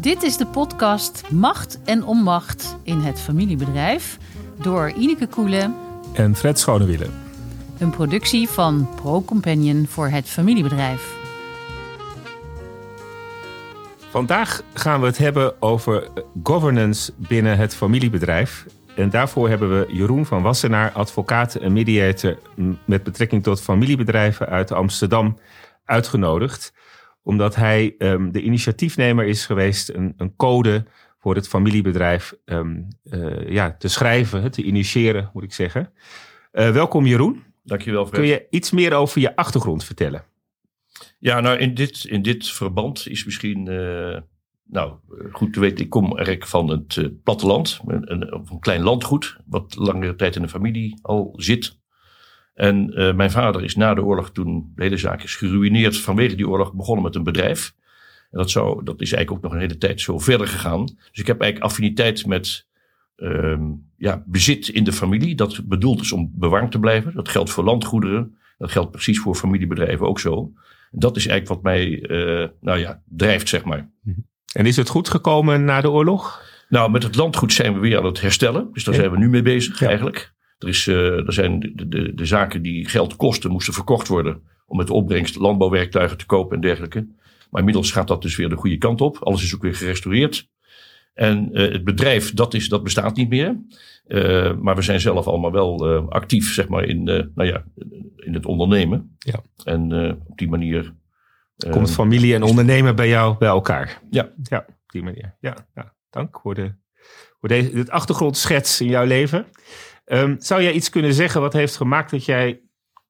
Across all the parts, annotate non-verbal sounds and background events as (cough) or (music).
Dit is de podcast Macht en Onmacht in het familiebedrijf door Ineke Koelen en Fred Schonewielen. Een productie van Pro Companion voor het familiebedrijf. Vandaag gaan we het hebben over governance binnen het familiebedrijf. En daarvoor hebben we Jeroen van Wassenaar, advocaat en mediator met betrekking tot familiebedrijven uit Amsterdam, uitgenodigd. Omdat hij um, de initiatiefnemer is geweest, een, een, code voor het familiebedrijf um, uh, ja, te schrijven, te initiëren, moet ik zeggen. Uh, welkom Jeroen. Dankjewel Fred. Kun je iets meer over je achtergrond vertellen? Ja, nou in dit, in dit verband is misschien uh, nou, goed te weten. Ik kom eigenlijk van het platteland, een, een, een, klein landgoed, wat langere tijd in de familie al zit. En uh, mijn vader is na de oorlog, toen de hele zaak is geruineerd vanwege die oorlog, begonnen met een bedrijf. En dat, zou, dat is eigenlijk ook nog een hele tijd zo verder gegaan. Dus ik heb eigenlijk affiniteit met um, ja, bezit in de familie. Dat bedoeld is om bewaard te blijven. Dat geldt voor landgoederen. Dat geldt precies voor familiebedrijven ook zo. Dat is eigenlijk wat mij uh, nou ja, drijft, zeg maar. En is het goed gekomen na de oorlog? Nou, met het landgoed zijn we weer aan het herstellen. Dus daar zijn we nu mee bezig ja. eigenlijk. Er, is, uh, er zijn de, de, de, zaken die geld kosten, moesten verkocht worden. Om met de opbrengst landbouwwerktuigen te kopen en dergelijke. Maar inmiddels gaat dat dus weer de goede kant op. Alles is ook weer gerestaureerd. En uh, het bedrijf, dat, is, dat bestaat niet meer. Uh, maar we zijn zelf allemaal wel uh, actief, zeg maar, in, nou ja, in het ondernemen. Ja. En op die manier. Komt familie en ondernemen bij jou bij elkaar? Ja. Ja, op die manier. Ja, ja. dank voor, de, voor deze, dit achtergrondschets in jouw leven. Um, zou jij iets kunnen zeggen wat heeft gemaakt dat jij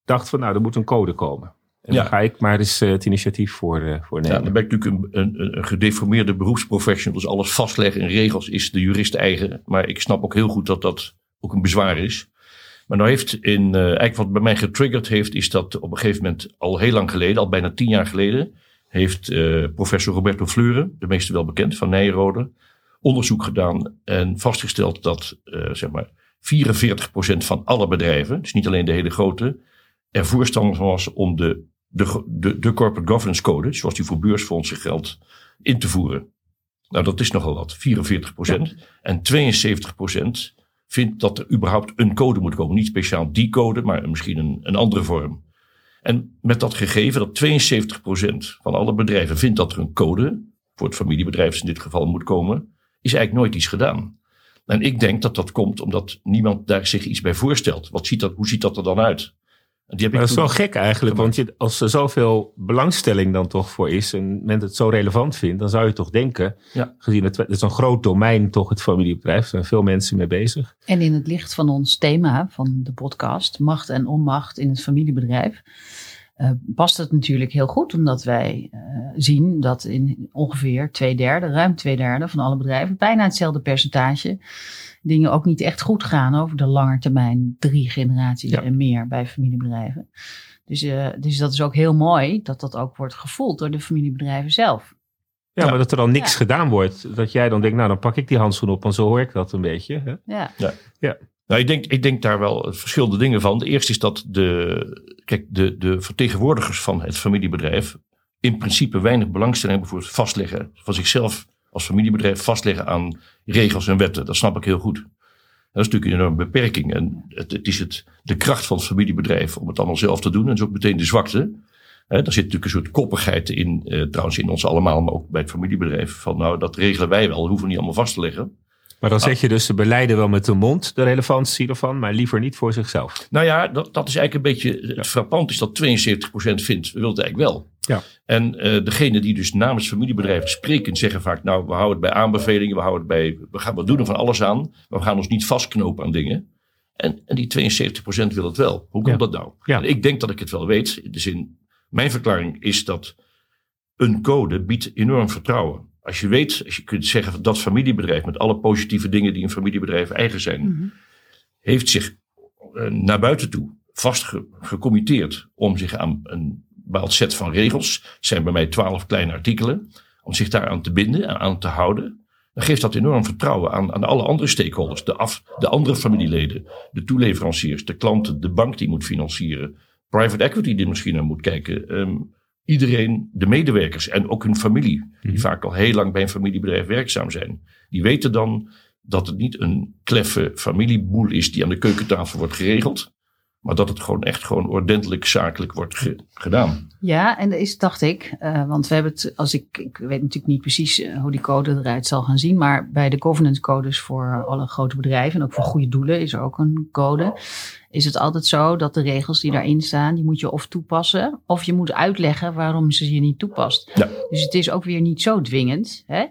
dacht van, nou, er moet een code komen? En ja. dan ga ik maar eens uh, het initiatief voor, uh, voor nemen. Ja, dan ben ik natuurlijk een, een, een gedeformeerde beroepsprofessional. Dus alles vastleggen in regels is de jurist eigen. Maar ik snap ook heel goed dat dat ook een bezwaar is. Maar nou heeft in, uh, eigenlijk wat bij mij getriggerd heeft, is dat op een gegeven moment al heel lang geleden, al bijna tien jaar geleden, heeft professor Roberto Fleuren, de meeste wel bekend van Nijrode, onderzoek gedaan en vastgesteld dat zeg maar 44% van alle bedrijven, dus niet alleen de hele grote, er voorstander was om de de, de, de corporate governance code, zoals die voor beursfondsen geldt, in te voeren. Nou, dat is nogal wat, 44 procent. Ja. En 72 procent vindt dat er überhaupt een code moet komen. Niet speciaal die code, maar misschien een, een andere vorm. En met dat gegeven dat 72 procent van alle bedrijven vindt dat er een code, voor het familiebedrijf in dit geval moet komen, is eigenlijk nooit iets gedaan. En ik denk dat dat komt omdat niemand daar zich iets bij voorstelt. Wat ziet dat, hoe ziet dat er dan uit? Die heb maar dat is wel gek eigenlijk, want je, als er zoveel belangstelling dan toch voor is en men het zo relevant vindt, dan zou je toch denken, ja. gezien het, het is een groot domein toch het familiebedrijf, er zijn veel mensen mee bezig. En in het licht van ons thema van de podcast, macht en onmacht in het familiebedrijf, uh, past het natuurlijk heel goed, omdat wij uh, zien dat in ongeveer twee derde, ruim twee derde van alle bedrijven, bijna hetzelfde percentage, dingen ook niet echt goed gaan over de lange termijn, drie generaties ja. en meer bij familiebedrijven. Dus, uh, dus dat is ook heel mooi dat dat ook wordt gevoeld door de familiebedrijven zelf. Ja, ja. maar dat er dan niks ja. gedaan wordt. Dat jij dan denkt, nou dan pak ik die handschoen op, want zo hoor ik dat een beetje. Hè? Ja. ja. ja. Nou, ik denk, ik denk daar wel verschillende dingen van. De eerste is dat de, kijk, de, de vertegenwoordigers van het familiebedrijf in principe weinig belangstelling hebben voor het vastleggen van zichzelf als familiebedrijf vastleggen aan regels en wetten. Dat snap ik heel goed. Dat is natuurlijk een enorme beperking. En het, is het, de kracht van het familiebedrijf om het allemaal zelf te doen. En dat is ook meteen de zwakte. Daar zit natuurlijk een soort koppigheid in, eh, trouwens in ons allemaal, maar ook bij het familiebedrijf. Van nou, dat regelen wij wel, hoeven we niet allemaal vast te leggen. Maar dan zeg je dus de beleider wel met de mond de relevantie ervan, maar liever niet voor zichzelf. Nou ja, dat, dat is eigenlijk een beetje. Het frappant is dat 72% vindt, we willen het eigenlijk wel. Ja. En uh, degene die dus namens familiebedrijven spreken, zeggen vaak: Nou, we houden het bij aanbevelingen, we houden het bij. We, gaan, we doen er van alles aan, maar we gaan ons niet vastknopen aan dingen. En, en die 72% wil het wel. Hoe komt Ja. dat nou? Ja. Ik denk dat ik het wel weet. In de zin, mijn verklaring is dat een code biedt enorm vertrouwen. Als je weet, als je kunt zeggen van dat familiebedrijf met alle positieve dingen die een familiebedrijf eigen zijn, Mhm. heeft zich eh, naar buiten toe vast ge- gecommitteerd om zich aan een bepaald set van regels, het zijn bij mij twaalf kleine artikelen, om zich daaraan te binden en aan te houden. Dan geeft dat enorm vertrouwen aan, aan alle andere stakeholders, de, af, de andere familieleden, de toeleveranciers, de klanten, de bank die moet financieren, private equity die misschien naar moet kijken. ehm, iedereen, de medewerkers en ook hun familie, die Mhm. vaak al heel lang bij een familiebedrijf werkzaam zijn, die weten dan dat het niet een kleffe familieboel is die aan de keukentafel wordt geregeld, maar dat het gewoon echt gewoon ordentelijk zakelijk wordt ge- gedaan. Ja, en dat is, dacht ik, eh, want we hebben het, als ik, ik weet natuurlijk niet precies eh, hoe die code eruit zal gaan zien, maar bij de governance codes voor alle grote bedrijven en ook voor goede doelen is er ook een code. Is het altijd zo dat de regels die daarin staan, die moet je of toepassen, of je moet uitleggen waarom ze je niet toepast. Ja. Dus het is ook weer niet zo dwingend, hè?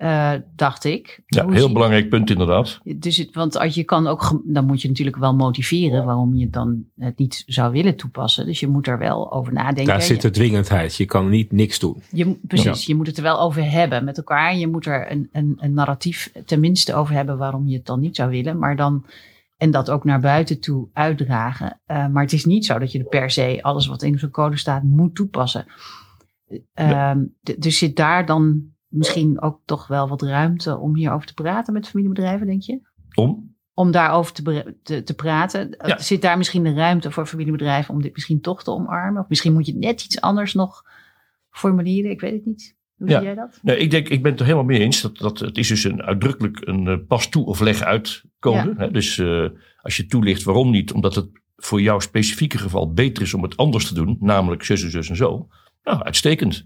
Eh, dacht ik. Ja, Hoe heel belangrijk punt inderdaad. Dus het, want als je kan ook, dan moet je natuurlijk wel motiveren waarom je dan het niet zou willen toepassen. Dus je moet er wel over nadenken. Daar zit de dwingendheid. Je kan niet niks doen. je, precies, je moet het er wel over hebben met elkaar. Je moet er een, een, een narratief tenminste over hebben waarom je het dan niet zou willen. Maar dan, en dat ook naar buiten toe uitdragen. Eh, maar het is niet zo dat je er per se alles wat in zo'n code staat moet toepassen. Ehm, dus zit daar dan misschien ook toch wel wat ruimte om hierover te praten met familiebedrijven, denk je? Om? Om daarover te, te, te praten. Ja. Zit daar misschien de ruimte voor familiebedrijven om dit misschien toch te omarmen? Of misschien moet je net iets anders nog formuleren? Ik weet het niet. Hoe Ja. zie jij dat? Nee, ik denk, ik ben het er helemaal mee eens. Dat, dat, het is dus een, uitdrukkelijk een eh, pas toe of leg uit code. Hè? Dus eh, als je toelicht waarom niet, omdat het voor jouw specifieke geval beter is om het anders te doen, namelijk zus en zus en zo. Nou, uitstekend.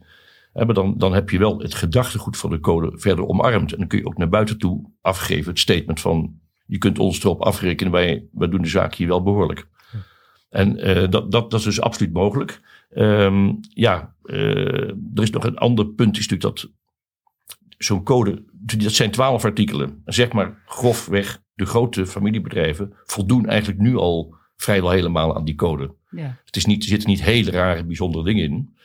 Maar dan, dan heb je wel het gedachtegoed van de code verder omarmd. En dan kun je ook naar buiten toe afgeven het statement van je kunt ons erop afrekenen, wij, wij doen de zaak hier wel behoorlijk. En eh, dat, dat, dat is dus absoluut mogelijk. Ehm, ja, eh, er is nog een ander punt, is natuurlijk dat zo'n code, dat zijn twaalf artikelen. Zeg maar grofweg, de grote familiebedrijven voldoen eigenlijk nu al vrijwel helemaal aan die code. Ja. Het is niet, er zitten niet hele rare, bijzondere dingen in.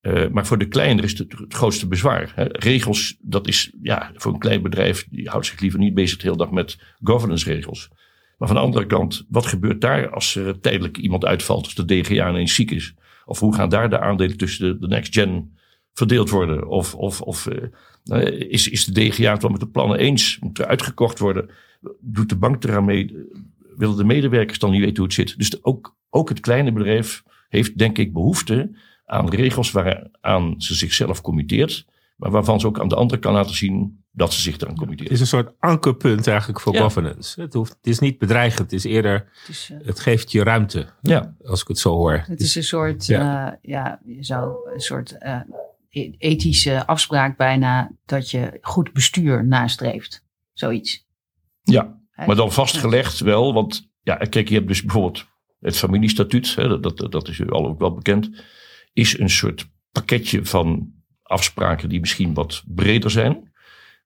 Eh, maar voor de kleinere is het het grootste bezwaar. Hè. Regels, dat is ja, voor een klein bedrijf, die houdt zich liever niet bezig de hele dag met governance regels. Maar van de andere kant, wat gebeurt daar als er tijdelijk iemand uitvalt, als de DGA ineens ziek is? Of hoe gaan daar de aandelen tussen de, de next gen verdeeld worden? Of, of, of eh, nou, is, is de DGA het wel met de plannen eens? Moet er uitgekocht worden? Doet de bank eraan mee? Willen de medewerkers dan niet weten hoe het zit? Dus ook, ook het kleine bedrijf heeft denk ik behoefte aan regels waaraan ze zichzelf committeert. Maar waarvan ze ook aan de andere kant laten zien dat ze zich eraan Het committeert. is een soort ankerpunt eigenlijk voor Ja. governance. Het, hoeft, het is niet bedreigend. Het is eerder, Het is, eh, het geeft je ruimte. Ja. Als ik het zo hoor. het is een soort, Ja. ja, ja je zou een soort eh, e- ethische afspraak bijna dat je goed bestuur nastreeft. Zoiets. Ja, maar dan vastgelegd wel. Want ja, kijk, je hebt dus bijvoorbeeld het familiestatuut. Hè, dat, dat, dat is u al ook wel bekend. Is een soort pakketje van afspraken die misschien wat breder zijn.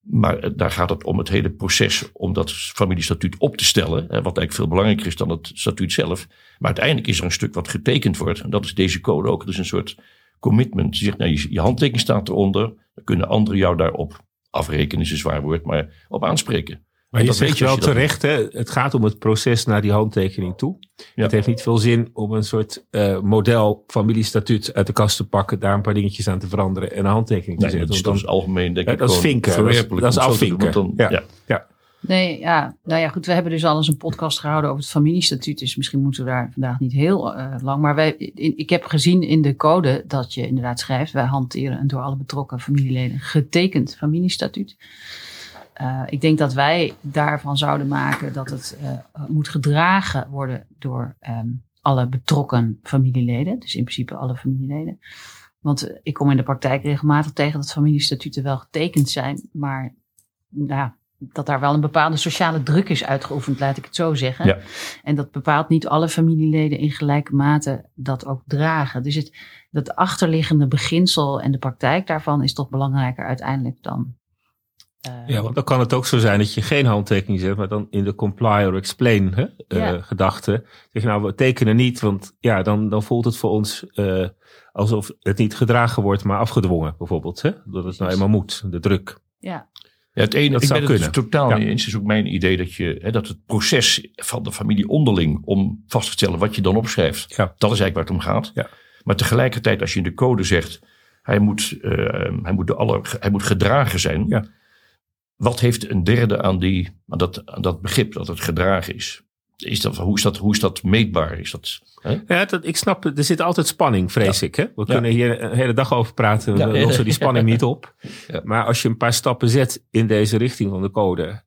Maar eh, daar gaat het om het hele proces om dat familiestatuut op te stellen. Wat eigenlijk veel belangrijker is dan het statuut zelf. Maar uiteindelijk is er een stuk wat getekend wordt. En dat is deze code ook. Dat is een soort commitment. Je zegt, nou, je, je handtekening staat eronder. Dan kunnen anderen jou daarop afrekenen, is een zwaar woord, maar op aanspreken. Maar En je dat weet zegt je wel je terecht, hè? het gaat om het proces naar die handtekening toe. Ja. Het heeft niet veel zin om een soort eh, model familiestatuut uit de kast te pakken, daar een paar dingetjes aan te veranderen en een handtekening te Nee, dat zetten. is, dat is algemeen denk ik dat is gewoon vinken. Dat is- dat afvinken. dan- Ja. ja. Nee, ja, nou ja, goed. We hebben dus al eens een podcast gehouden over het familiestatuut. Dus misschien moeten we daar vandaag niet heel eh, lang. Maar wij, in- ik heb gezien in de code dat je inderdaad schrijft: wij hanteren een door alle betrokken familieleden getekend familiestatuut. Eh, ik denk dat wij daarvan zouden maken dat het eh, moet gedragen worden door ehm, alle betrokken familieleden. Dus in principe alle familieleden. Want eh, ik kom in de praktijk regelmatig tegen dat familiestatuten wel getekend zijn, maar nou, ja, dat daar wel een bepaalde sociale druk is uitgeoefend, laat ik het zo zeggen. Ja. En dat bepaalt niet alle familieleden in gelijke mate dat ook dragen. Dus het, dat achterliggende beginsel en de praktijk daarvan is toch belangrijker uiteindelijk dan. Eh, Ja, want dan kan het ook zo zijn dat je geen handtekening zet, maar dan in de comply or explain hè, eh, gedachte. Zeg je nou, we tekenen niet, want ja, dan, dan voelt het voor ons eh, alsof het niet gedragen wordt, maar afgedwongen bijvoorbeeld. Hè? Dat het nou eenmaal moet, de druk. ja, Ja, het ene, Dat ik zou ben het kunnen. totaal Ja. niet eens. Het is ook mijn idee dat, je, hè, dat het proces van de familie onderling om vast te stellen wat je dan opschrijft, Ja. dat is eigenlijk waar het om gaat. Ja. Maar tegelijkertijd, als je in de code zegt, hij moet, hij moet, de alle, hij moet gedragen zijn. Ja. Wat heeft een derde aan, die, aan, dat, aan dat begrip dat het gedragen is? is dat, hoe, is dat, hoe is dat meetbaar? Is dat, hè? Ja, dat, ik snap, er zit altijd spanning, vrees ik. Hè? We kunnen hier een hele dag over praten, Ja. we lossen die spanning niet op. (laughs) Ja. Maar als je een paar stappen zet in deze richting van de code,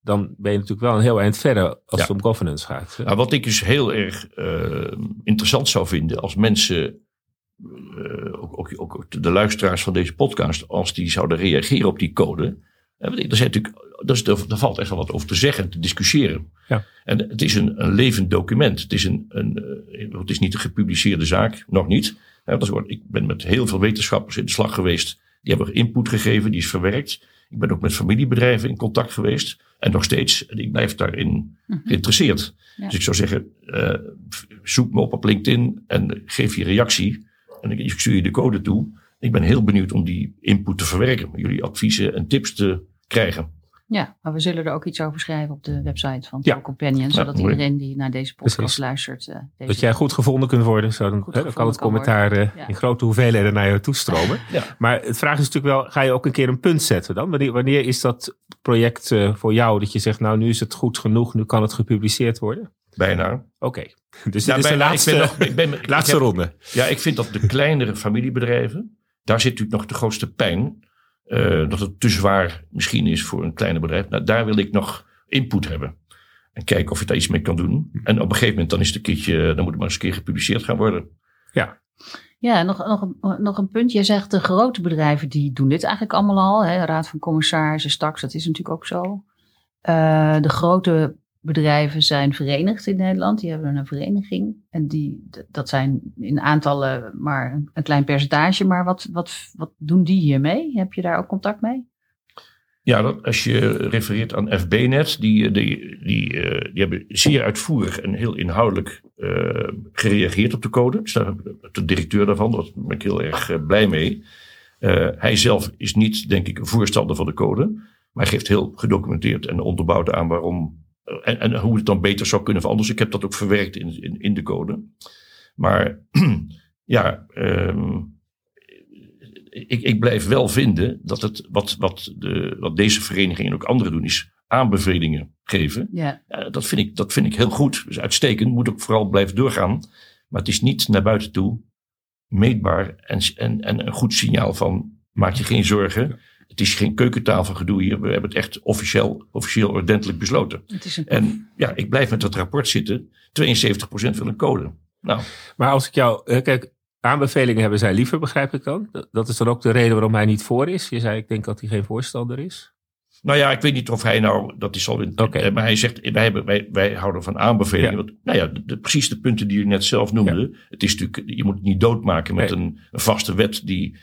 dan ben je natuurlijk wel een heel eind verder als het om governance gaat. Nou, wat ik dus heel erg eh, interessant zou vinden als mensen, eh, ook, ook, ook de luisteraars van deze podcast, als die zouden reageren op die code. Er, zijn natuurlijk, er, is- er valt echt wel wat over te zeggen en te discussiëren. Ja. En het is een, een levend document. Het is, een, een, eh, het is niet een gepubliceerde zaak, nog niet. Ik ben met heel veel wetenschappers in de slag geweest. Die hebben input gegeven, die is verwerkt. Ik ben ook met familiebedrijven in contact geweest. En nog steeds, en ik blijf daarin geïnteresseerd. Ja. Dus ik zou zeggen, eh, zoek me op op LinkedIn en geef je reactie. En ik, ik stuur je de code toe. Ik ben heel benieuwd om die input te verwerken. Jullie adviezen en tips te krijgen. Ja, maar we zullen er ook iets over schrijven op de website van Ja. Companion. Zodat iedereen die naar deze podcast Precies. luistert. eh, deze Dat jij goed gevonden kunt worden, zo dan, hè, dan kan het kan commentaar eh, Ja. in grote hoeveelheden naar je toestromen. Ja. Maar het vraag is natuurlijk wel, ga je ook een keer een punt zetten dan? Wanneer, wanneer is dat project eh, voor jou dat je zegt, nou nu is het goed genoeg, nu kan het gepubliceerd worden? Bijna. Oké, (laughs) dus Ja, dit is de laatste, ik ben nog, ik ben, (laughs) ik laatste heb- ronde. Ja, ik vind dat de kleinere familiebedrijven, daar zit natuurlijk nog de grootste pijn. Eh, dat het te zwaar misschien is voor een kleiner bedrijf. Nou, daar wil ik nog input hebben. En kijken of je daar iets mee kan doen. En op een gegeven moment dan is het een keertje, dan moet het maar eens een keer gepubliceerd gaan worden. Ja, Ja, nog, nog, een, nog een punt. Je zegt de grote bedrijven die doen dit eigenlijk allemaal al. Hè? Raad van Commissarissen, straks, dat is natuurlijk ook zo. Eh, de grote bedrijven zijn verenigd in Nederland. Die hebben een vereniging. En die, dat zijn in aantallen maar een, klein percentage. Maar wat, wat, wat doen die hiermee? Heb je daar ook contact mee? Ja, dat, als je refereert aan FBNet, die, die, die, eh, die hebben zeer uitvoerig en heel inhoudelijk eh, gereageerd op de code. Dus de directeur daarvan, daar ben ik heel erg eh, blij mee. Eh, hij zelf is niet, denk ik, een voorstander van de code. Maar geeft heel gedocumenteerd en onderbouwd aan waarom eh, en, en hoe het dan beter zou kunnen veranderen. Dus ik heb dat ook verwerkt in, in, in de code. Maar (clears throat) ja, ehm, ik, ik blijf wel vinden dat het wat, wat, de, wat deze vereniging en ook anderen doen, is aanbevelingen geven. Ja, Ja, dat, vind ik, dat vind ik heel goed. Dus uitstekend. Moet ook vooral blijven doorgaan. Maar het is niet naar buiten toe meetbaar en, en, en een goed signaal van maak je geen zorgen. Het is geen keukentafelgedoe hier. We hebben het echt officieel, officieel ordentelijk besloten. het is een En ja, ik blijf met dat rapport zitten. 72% wil een code. Nou, maar als ik jou, eh, kijk, aanbevelingen hebben zij liever, begrijp ik dan? Dat- is dan ook de reden waarom hij niet voor is. Je zei, ik denk dat hij geen voorstander is. Nou ja, ik weet niet of hij nou, dat is al in, Oké. eh, maar hij zegt, wij, hebben, wij, wij houden van aanbevelingen. Ja. Want, nou ja, de, de- precies de punten die u net zelf noemde. Het is natuurlijk, je moet het niet doodmaken met Nee. een, een vaste wet die,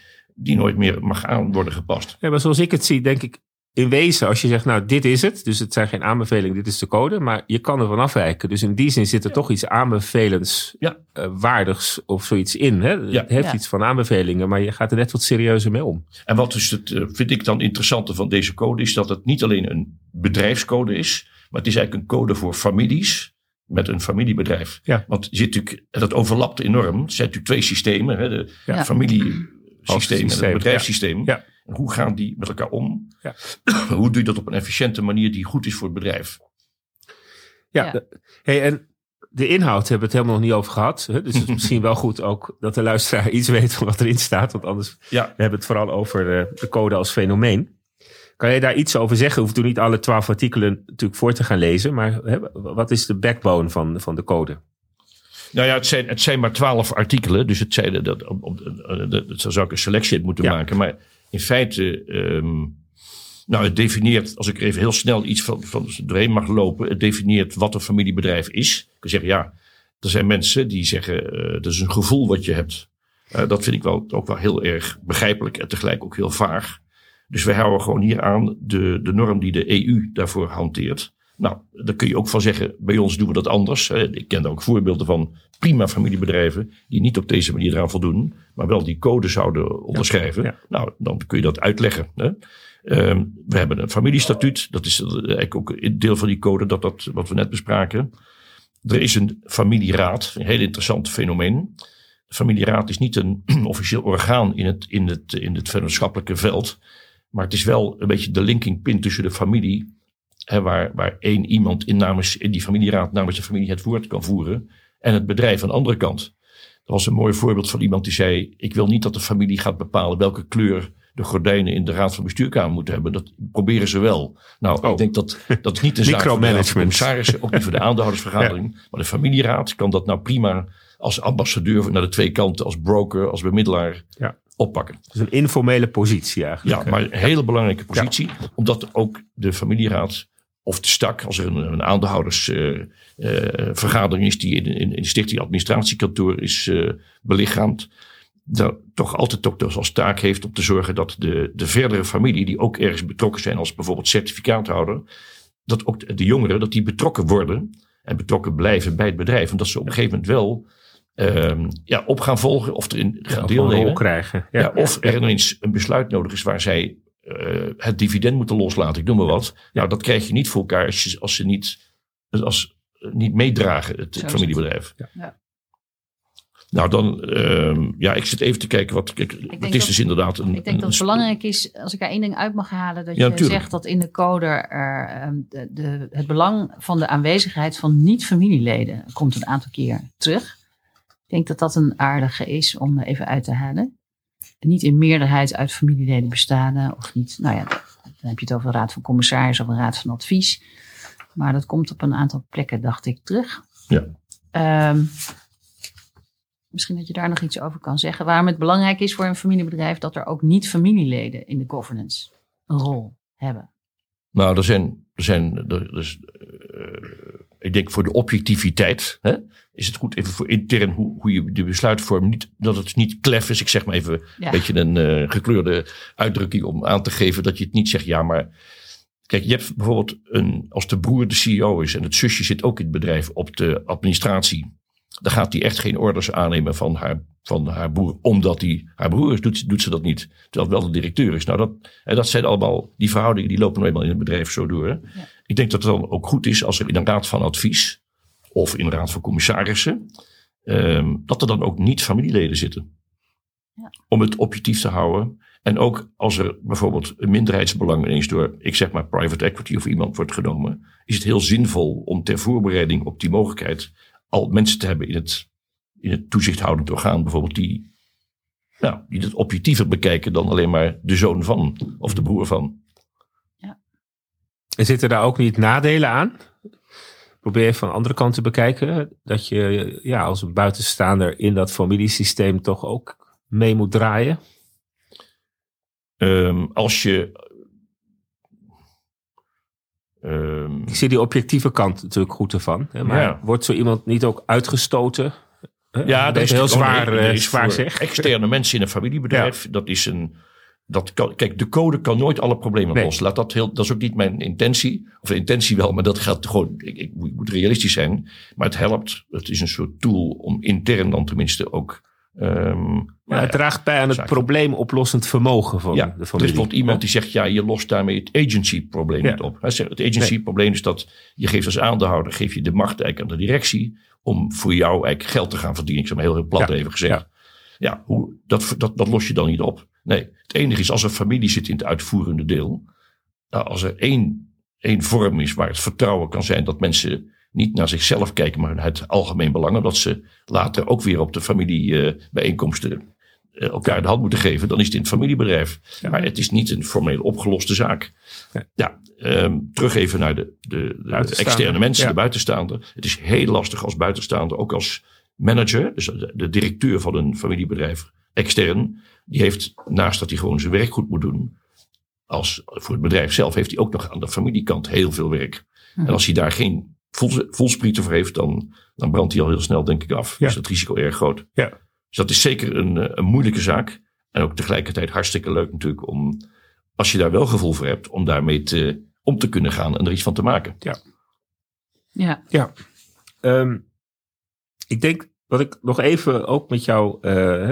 die nooit meer mag aan worden gepast. Ja, maar zoals ik het zie, denk ik in wezen, als je zegt, nou, dit is het. Dus het zijn geen aanbevelingen, dit is de code. Maar je kan ervan afwijken. Dus in die zin zit er toch iets aanbevelens Ja. eh, waardigs of zoiets in. Hè? Ja. Het heeft Ja. iets van aanbevelingen, maar je gaat er net wat serieuzer mee om. En wat is het, eh, vind ik dan interessante van deze code, is dat het niet alleen een bedrijfscode is, maar het is eigenlijk een code voor families met een familiebedrijf. Ja. Want zit natuurlijk, dat overlapt enorm. Er zijn natuurlijk twee systemen, hè, de Familiesysteem en het bedrijfssysteem. Ja. En hoe gaan die met elkaar om? Ja. (clears throat) hoe doe je dat op een efficiënte manier die goed is voor het bedrijf? Ja, hey, en de inhoud hebben we het helemaal nog niet over gehad. Hè? Dus het is misschien wel goed ook dat de luisteraar (laughs) iets weet van wat erin staat. Want anders Ja, we hebben het vooral over eh, de code als fenomeen. Kan je daar iets over zeggen? Hoeft u niet alle twaalf artikelen natuurlijk voor te gaan lezen. Maar hè, wat is de backbone van, van de code? Nou ja, het zijn, het zijn maar twaalf artikelen. Dus het zijn, dat, op, op, dat, dat zou ik een selectie moeten Ja. maken. Maar in feite, ehm, nou het definieert, als ik er even heel snel iets van, van doorheen mag lopen. Het definieert wat een familiebedrijf is. Ik kan zeggen, ja, er zijn mensen die zeggen, eh dat is een gevoel wat je hebt. Eh, dat vind ik wel, ook wel heel erg begrijpelijk en tegelijk ook heel vaag. Dus wij houden gewoon hier aan de, de norm die de EU daarvoor hanteert. Nou, daar kun je ook van zeggen, bij ons doen we dat anders. Ik ken ook voorbeelden van prima familiebedrijven die niet op deze manier eraan voldoen, maar wel die code zouden onderschrijven. ja. Nou, dan kun je dat uitleggen. Hè. Ehm, we hebben een familiestatuut, dat is eigenlijk ook een deel van die code, dat, dat wat we net bespraken. Er is een familieraad, een heel interessant fenomeen. De familieraad is niet een (clears throat) officieel orgaan in het, in het, in het vennootschappelijke veld. Maar het is wel een beetje de linking pin tussen de familie hè, waar, waar één iemand in, namens, in die familieraad namens de familie het woord kan voeren. En het bedrijf aan de andere kant. Er was een mooi voorbeeld van iemand die zei: Ik wil niet dat de familie gaat bepalen welke kleur de gordijnen in de raad van bestuurkamer moeten hebben. Dat proberen ze wel. Nou, Oh. ik denk dat dat is niet een zaak voor de commissarissen, ook niet voor de (laughs) aandeelhoudersvergadering. Maar de familieraad kan dat nou prima als ambassadeur naar de twee kanten, als broker, als bemiddelaar Ja. oppakken. Dat is een informele positie eigenlijk. Ja, maar een hele belangrijke positie. Omdat ook de familieraad of de stak, als er een, een aandeelhoudersvergadering is die in, in, in de stichting administratiekantoor is eh, belichaamd. Dat toch altijd ook dus als taak heeft om te zorgen dat de, de verdere familie, die ook ergens betrokken zijn als bijvoorbeeld certificaathouder, dat ook de jongeren, dat die betrokken worden en betrokken blijven bij het bedrijf. En dat ze op een gegeven moment wel ehm, ja, op gaan volgen of erin gaan deelnemen. krijgen. Ja, Ja. of er ineens een besluit nodig is waar zij eh, het dividend moeten loslaten, ik noem maar wat. Nou, dat krijg je niet voor elkaar als, je, als ze niet, als, eh, niet meedragen, het, familiebedrijf. Ja. Ja. Nou, dan, ehm, ja, ik zit even te kijken wat. Kijk, het is dat- dus inderdaad een. Ik denk dat een- het belangrijk is, als ik daar één ding uit mag halen, dat Ja, je natuurlijk. zegt dat in de code er, ehm, de, de, het belang van de aanwezigheid van niet-familieleden komt een aantal keer terug. Ik denk dat dat een aardige is om even uit te halen. Niet in meerderheid uit familieleden bestaande, of niet, nou ja, dan heb je het over de raad van commissaris of een raad van advies. Maar dat komt op een aantal plekken, dacht ik, terug. Ja. Ehm, misschien dat je daar nog iets over kan zeggen. Waarom het belangrijk is voor een familiebedrijf dat er ook niet-familieleden in de governance een rol hebben. Nou, er zijn. Er zijn er, dus, eh, ik denk voor de objectiviteit hè, is het goed even voor intern hoe, hoe je de besluitvorm niet. Dat het niet klef is. Ik zeg maar even Ja. een beetje een eh, gekleurde uitdrukking om aan te geven dat je het niet zegt ja, maar. Kijk, je hebt bijvoorbeeld een, als de broer de CEO is en het zusje zit ook in het bedrijf op de administratie. Dan gaat die echt geen orders aannemen van haar, van haar broer, omdat die haar broer is, doet, doet ze dat niet. Terwijl het wel de directeur is. Nou, dat, hè, dat zijn allemaal, die verhoudingen die lopen nou eenmaal in het bedrijf zo door. Ik denk dat het dan ook goed is als er in een raad van advies of in een raad van commissarissen, ehm, dat er dan ook niet familieleden zitten. Ja. Om het objectief te houden. En ook als er bijvoorbeeld een minderheidsbelang ineens door, ik zeg maar private equity of iemand wordt genomen, is het heel zinvol om ter voorbereiding op die mogelijkheid al mensen te hebben in het, in het toezichthoudend orgaan, bijvoorbeeld die, nou, die het objectiever bekijken dan alleen maar de zoon van of de broer van. En zitten daar ook niet nadelen aan? Probeer even van de andere kant te bekijken. Dat je ja, als een buitenstaander in dat familiesysteem toch ook mee moet draaien. Ehm, als je. ehm, Ik zie die objectieve kant natuurlijk goed ervan. Hè, maar Ja. wordt zo iemand niet ook uitgestoten? Hè? ja, dat is heel zwaar, nee, eh, is zwaar voor zeg. Externe mensen in een familiebedrijf, dat is een. Dat kan, kijk, de code kan nooit alle problemen Nee. lossen. Laat dat, heel, dat is ook niet mijn intentie. Of de intentie wel, maar dat gaat gewoon. Ik, ik moet realistisch zijn. Maar het helpt. Het is een soort tool om intern dan tenminste ook. Ehm, nou het draagt bij aan het probleemoplossend vermogen van Ja, de er familie. bijvoorbeeld iemand die zegt, ja, je lost daarmee het agency-probleem Ja. niet op. Hij zegt, het agency-probleem is dat je geeft als aandeelhouder, geef je de macht eigenlijk aan de directie om voor jou eigenlijk geld te gaan verdienen. Ik zeg maar heel, heel plat Ja. even gezegd. Ja, hoe, dat, dat, dat los je dan niet op. Nee, het enige is als er familie zit in het uitvoerende deel. Nou, als er één, één vorm is waar het vertrouwen kan zijn dat mensen niet naar zichzelf kijken, maar naar het algemeen belang. Omdat ze later ook weer op de familiebijeenkomsten eh, elkaar de hand moeten geven, dan is het in het familiebedrijf. Maar het is niet een formeel opgeloste zaak. Nee. Ja, ehm, terug even naar de, de, externe mensen, Ja. de buitenstaander. Het is heel lastig als buitenstaander, ook als manager, dus de, de directeur van een familiebedrijf, extern, die heeft naast dat hij gewoon zijn werk goed moet doen, als voor het bedrijf zelf heeft hij ook nog aan de familiekant heel veel werk. Mhm. En als hij daar geen vol, volsprieten voor heeft, dan, dan brandt hij al heel snel, denk ik, af. Ja. Dus dat risico erg groot. Ja. Dus dat is zeker een, eh, een moeilijke zaak. En ook tegelijkertijd hartstikke leuk natuurlijk om, als je daar wel gevoel voor hebt, om daarmee te, om te kunnen gaan en er iets van te maken. Ja, Ja. Ehm, ik denk wat ik nog even ook met jou. eh,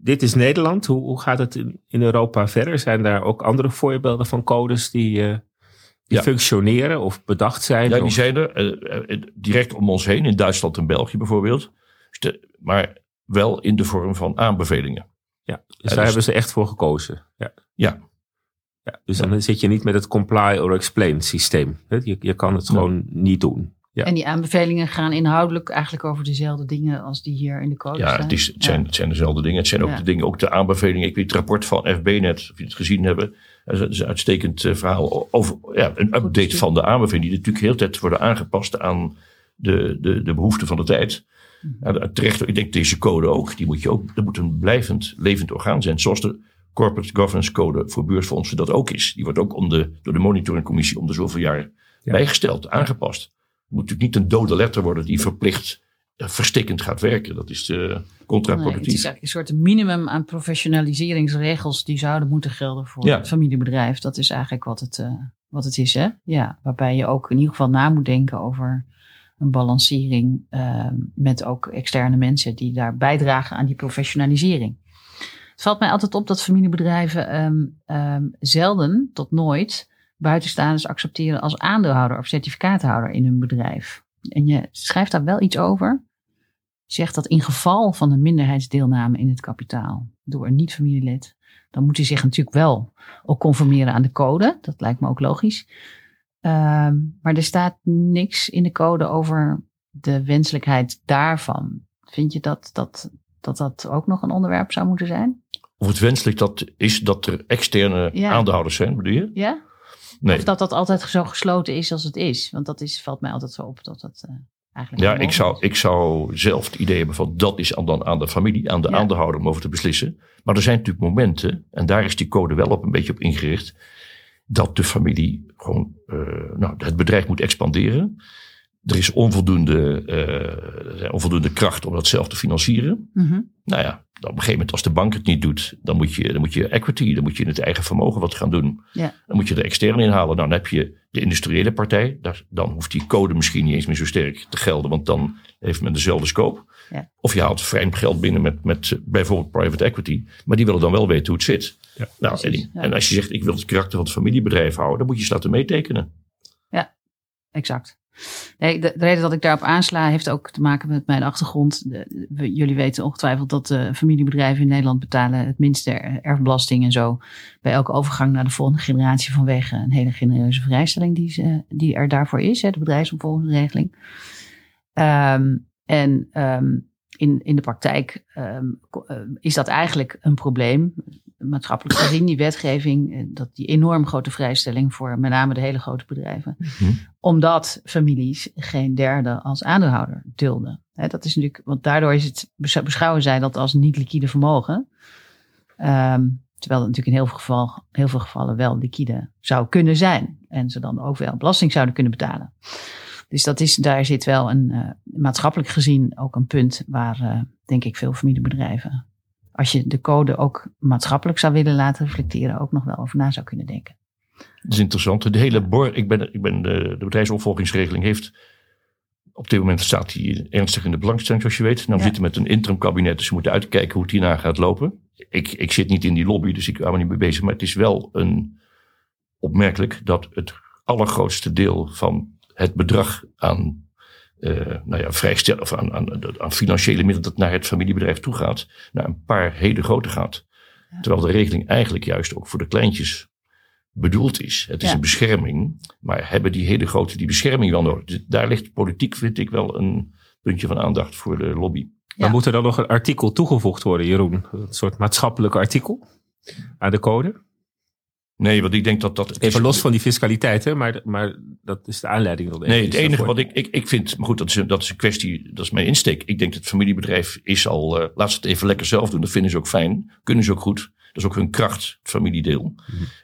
dit is Nederland. Hoe, hoe gaat het in, in Europa verder? Zijn daar ook andere voorbeelden van codes die, eh, die Ja. functioneren of bedacht zijn? Ja, die Of- zijn er eh, eh, direct om ons heen, in Duitsland en België bijvoorbeeld. Dus maar wel in de vorm van aanbevelingen. ja, dus dus- daar hebben ze echt voor gekozen. Ja. Ja. Ja, dus dan zit je niet met het comply or explain systeem. Je, je kan het gewoon niet doen. Ja. En die aanbevelingen gaan inhoudelijk eigenlijk over dezelfde dingen als die hier in de code Ja, staan. het, is, het, zijn, het zijn dezelfde dingen. Het zijn ook Ja. de dingen, ook de aanbevelingen. Ik weet het rapport van FB-net, of je het gezien hebben. Dat is- een uitstekend eh, verhaal over ja, een update van de aanbevelingen. Die natuurlijk heel de tijd worden aangepast aan de, de, de behoeften van de tijd. Mhm. Ja, terecht, ik denk deze code ook. Die moet je ook, dat moet een blijvend, levend orgaan zijn. Zoals de Corporate Governance Code voor beursfondsen dat ook is. Die wordt ook om de, door de monitoringcommissie om de zoveel jaar Ja. bijgesteld, aangepast. Het moet natuurlijk niet een dode letter worden die verplicht verstikkend gaat werken. Dat is eh, Nee, het contraproductief. is eigenlijk een soort minimum aan professionaliseringsregels die zouden moeten gelden voor Ja. het familiebedrijf. Dat is eigenlijk wat het, eh, wat het is, hè? Ja, waarbij je ook in ieder geval na moet denken over een balancering eh, met ook externe mensen die daar bijdragen aan die professionalisering. Het valt mij altijd op dat familiebedrijven ehm, ehm, zelden tot nooit buitenstaanders accepteren als aandeelhouder of certificaathouder in hun bedrijf. En je schrijft daar wel iets over. Zegt dat in geval van een minderheidsdeelname in het kapitaal door een niet-familielid, dan moet hij zich natuurlijk wel ook conformeren aan de code. Dat lijkt me ook logisch. Ehm, maar er staat niks in de code over de wenselijkheid daarvan. Vind je dat dat, dat dat ook nog een onderwerp zou moeten zijn? Of het wenselijk dat is dat er externe Ja. aandeelhouders zijn, bedoel je? Ja? Nee. Of dat dat altijd zo gesloten is als het is? Want dat is, valt mij altijd zo op dat dat eh, eigenlijk. Ja, ik zou, ik zou zelf het idee hebben van dat is dan aan de familie, aan de Ja. aandeelhouder om over te beslissen. Maar er zijn natuurlijk momenten, en daar is die code wel op een beetje op ingericht, dat de familie gewoon, eh, nou, het bedrijf moet expanderen. Er is onvoldoende, eh, er onvoldoende kracht om dat zelf te financieren. Mhm. Nou ja, op een gegeven moment als de bank het niet doet, dan moet je, dan moet je equity, dan moet je in het eigen vermogen wat gaan doen. Ja. Dan moet je de externe inhalen. Nou, dan heb je de industriële partij. Daar, dan hoeft die code misschien niet eens meer zo sterk te gelden, want dan heeft men dezelfde scope. Ja. Of je haalt vreemd geld binnen met, met bijvoorbeeld private equity, maar die willen dan wel weten hoe het zit. Ja, nou, en, ja. en als je zegt, ik wil het karakter van het familiebedrijf houden, dan moet je ze laten meetekenen. Exact. De, de reden dat ik daarop aansla heeft ook te maken met mijn achtergrond. De- jullie weten ongetwijfeld dat de familiebedrijven in Nederland betalen het minste er- erfbelasting en zo. Bij elke overgang naar de volgende generatie vanwege een hele genereuze vrijstelling die, die er daarvoor is, hè, de bedrijfsopvolgingsregeling. Ehm, en ehm, in, in de praktijk ehm, is dat eigenlijk een probleem. Maatschappelijk gezien, die wetgeving, eh, dat die enorm grote vrijstelling voor met name de hele grote bedrijven omdat families geen derde als aandeelhouder dulden. Dat is natuurlijk, want daardoor is het, beschouwen zij dat als niet liquide vermogen. Ehm, terwijl het natuurlijk in heel veel, geval, heel veel gevallen wel liquide zou kunnen zijn. En ze dan ook wel belasting zouden kunnen betalen. Dus dat is, daar zit wel een eh, maatschappelijk gezien ook een punt waar, eh, denk ik, veel familiebedrijven, als je de code ook maatschappelijk zou willen laten reflecteren, ook nog wel over na zou kunnen denken. Dat is interessant. De hele bor, ik ben, ik ben de, de bedrijfsopvolgingsregeling heeft. Op dit moment staat die ernstig in de belangstelling, zoals je weet. Nou, we Ja. zitten met een interim kabinet, dus we moeten uitkijken hoe het hierna gaat lopen. Ik, ik zit niet in die lobby, dus ik hou me niet mee bezig. Maar het is wel een, opmerkelijk dat het allergrootste deel van het bedrag aan, eh nou ja, vrijstel, of aan, aan, aan financiële middelen dat naar het familiebedrijf toe gaat, naar een paar hele grote gaat. Terwijl de regeling eigenlijk juist ook voor de kleintjes bedoeld is. Het is Ja. een bescherming, maar hebben die hele grote die bescherming wel nodig? Dus Daar ligt politiek, vind ik, wel een puntje van aandacht voor de lobby. Ja. Maar moet er dan nog een artikel toegevoegd worden, Jeroen? Een soort maatschappelijk artikel aan de code? Nee, want ik denk dat dat... Even los van die fiscaliteit, hè? Maar, maar dat is de aanleiding. wel Nee, het enige daarvoor. wat ik, ik, ik vind, maar goed, dat is, een, dat is een kwestie, dat is mijn insteek. Ik denk dat het familiebedrijf is al, eh, laat ze het even lekker zelf doen. Dat vinden ze ook fijn, kunnen ze ook goed. Dat is ook hun kracht, het familiedeel.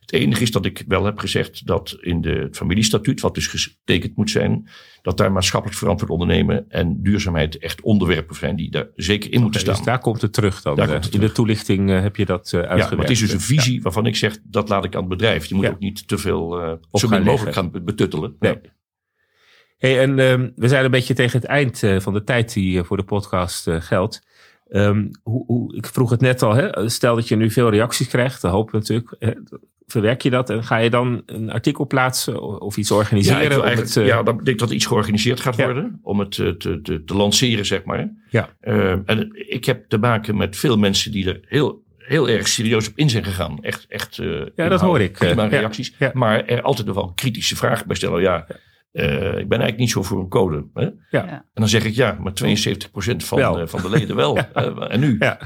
Het enige is dat ik wel heb gezegd dat in de, het familiestatuut, wat dus getekend moet zijn, dat daar maatschappelijk verantwoord ondernemen en duurzaamheid echt onderwerpen zijn die daar zeker in moeten Oké, staan. dus daar komt het terug dan. Daar eh, komt het in de toelichting eh, heb je dat ja, uitgewerkt. maar het is dus een visie waarvan ik zeg, dat laat ik aan het bedrijf. Je moet Ja. ook niet te veel, Op zo min mogelijk gaan betuttelen. Nee. Hey, en ehm, we zijn een beetje tegen het eind van de tijd die voor de podcast geldt. Ehm, hoe, hoe, ik vroeg het net al, hè? stel dat je nu veel reacties krijgt, hopen we natuurlijk. Hè? Verwerk je dat en ga je dan een artikel plaatsen of iets organiseren? Ja, ik het, eh, ja, dan denk ik dat iets georganiseerd gaat Ja. worden. Om het eh, te, te, te lanceren, zeg maar. Ja. Eh, en ik heb te maken met veel mensen die er heel heel erg serieus op in zijn gegaan. Echt, echt eh, Ja, dat hoor ik. Prima reacties. ja. Maar er altijd nog wel kritische vraag bij stellen. Ja, eh, ik ben eigenlijk niet zo voor een code. Hè? Ja. Ja. En dan zeg ik ja, maar 72% van, eh, van de leden wel. (laughs) Eh, en nu? Ja.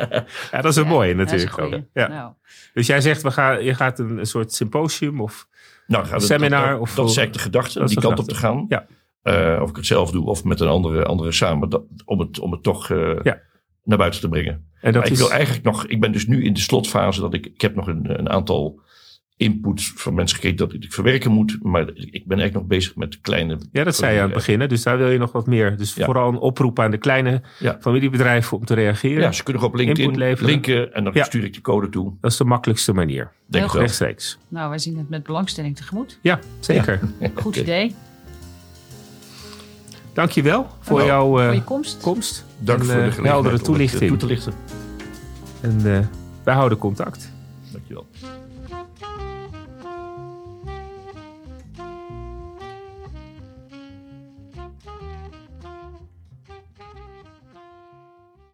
(laughs) ja, dat is een mooie is natuurlijk. ook. Ja. Nou, Dus jij zegt, we gaan, je gaat een, een soort symposium of... Nou, het- Seminar dat, of- dat is eigenlijk de gedachte, Dat is die kant op te gaan. Ja. Eh, of ik het zelf doe of met een andere, andere samen. Dat, om, het, om het toch eh, Ja. naar buiten te brengen. En dat Maar ik is, wil eigenlijk nog, ik ben dus nu in de slotfase dat ik, ik heb nog een, een aantal inputs van mensen gekregen dat ik verwerken moet. Maar ik ben eigenlijk nog bezig met kleine. ja, dat zei je aan het begin. hè, Dus daar wil je nog wat meer. Dus Ja. vooral een oproep aan de kleine Ja. familiebedrijven om te reageren. Ja, ze kunnen op LinkedIn Input linken en dan Ja. stuur ik die code toe. Dat is de makkelijkste manier. Denk Heel ik wel. Rechtstreeks. nou, wij zien het met belangstelling tegemoet. Ja, zeker. (laughs) Goed idee. Dankjewel voor Nou, jouw eh, Voor je komst. komst. Dank en, voor de eh, gelegenheid heldere om het, eh, toelichting. toe te lichten. En eh, wij houden contact. Dankjewel.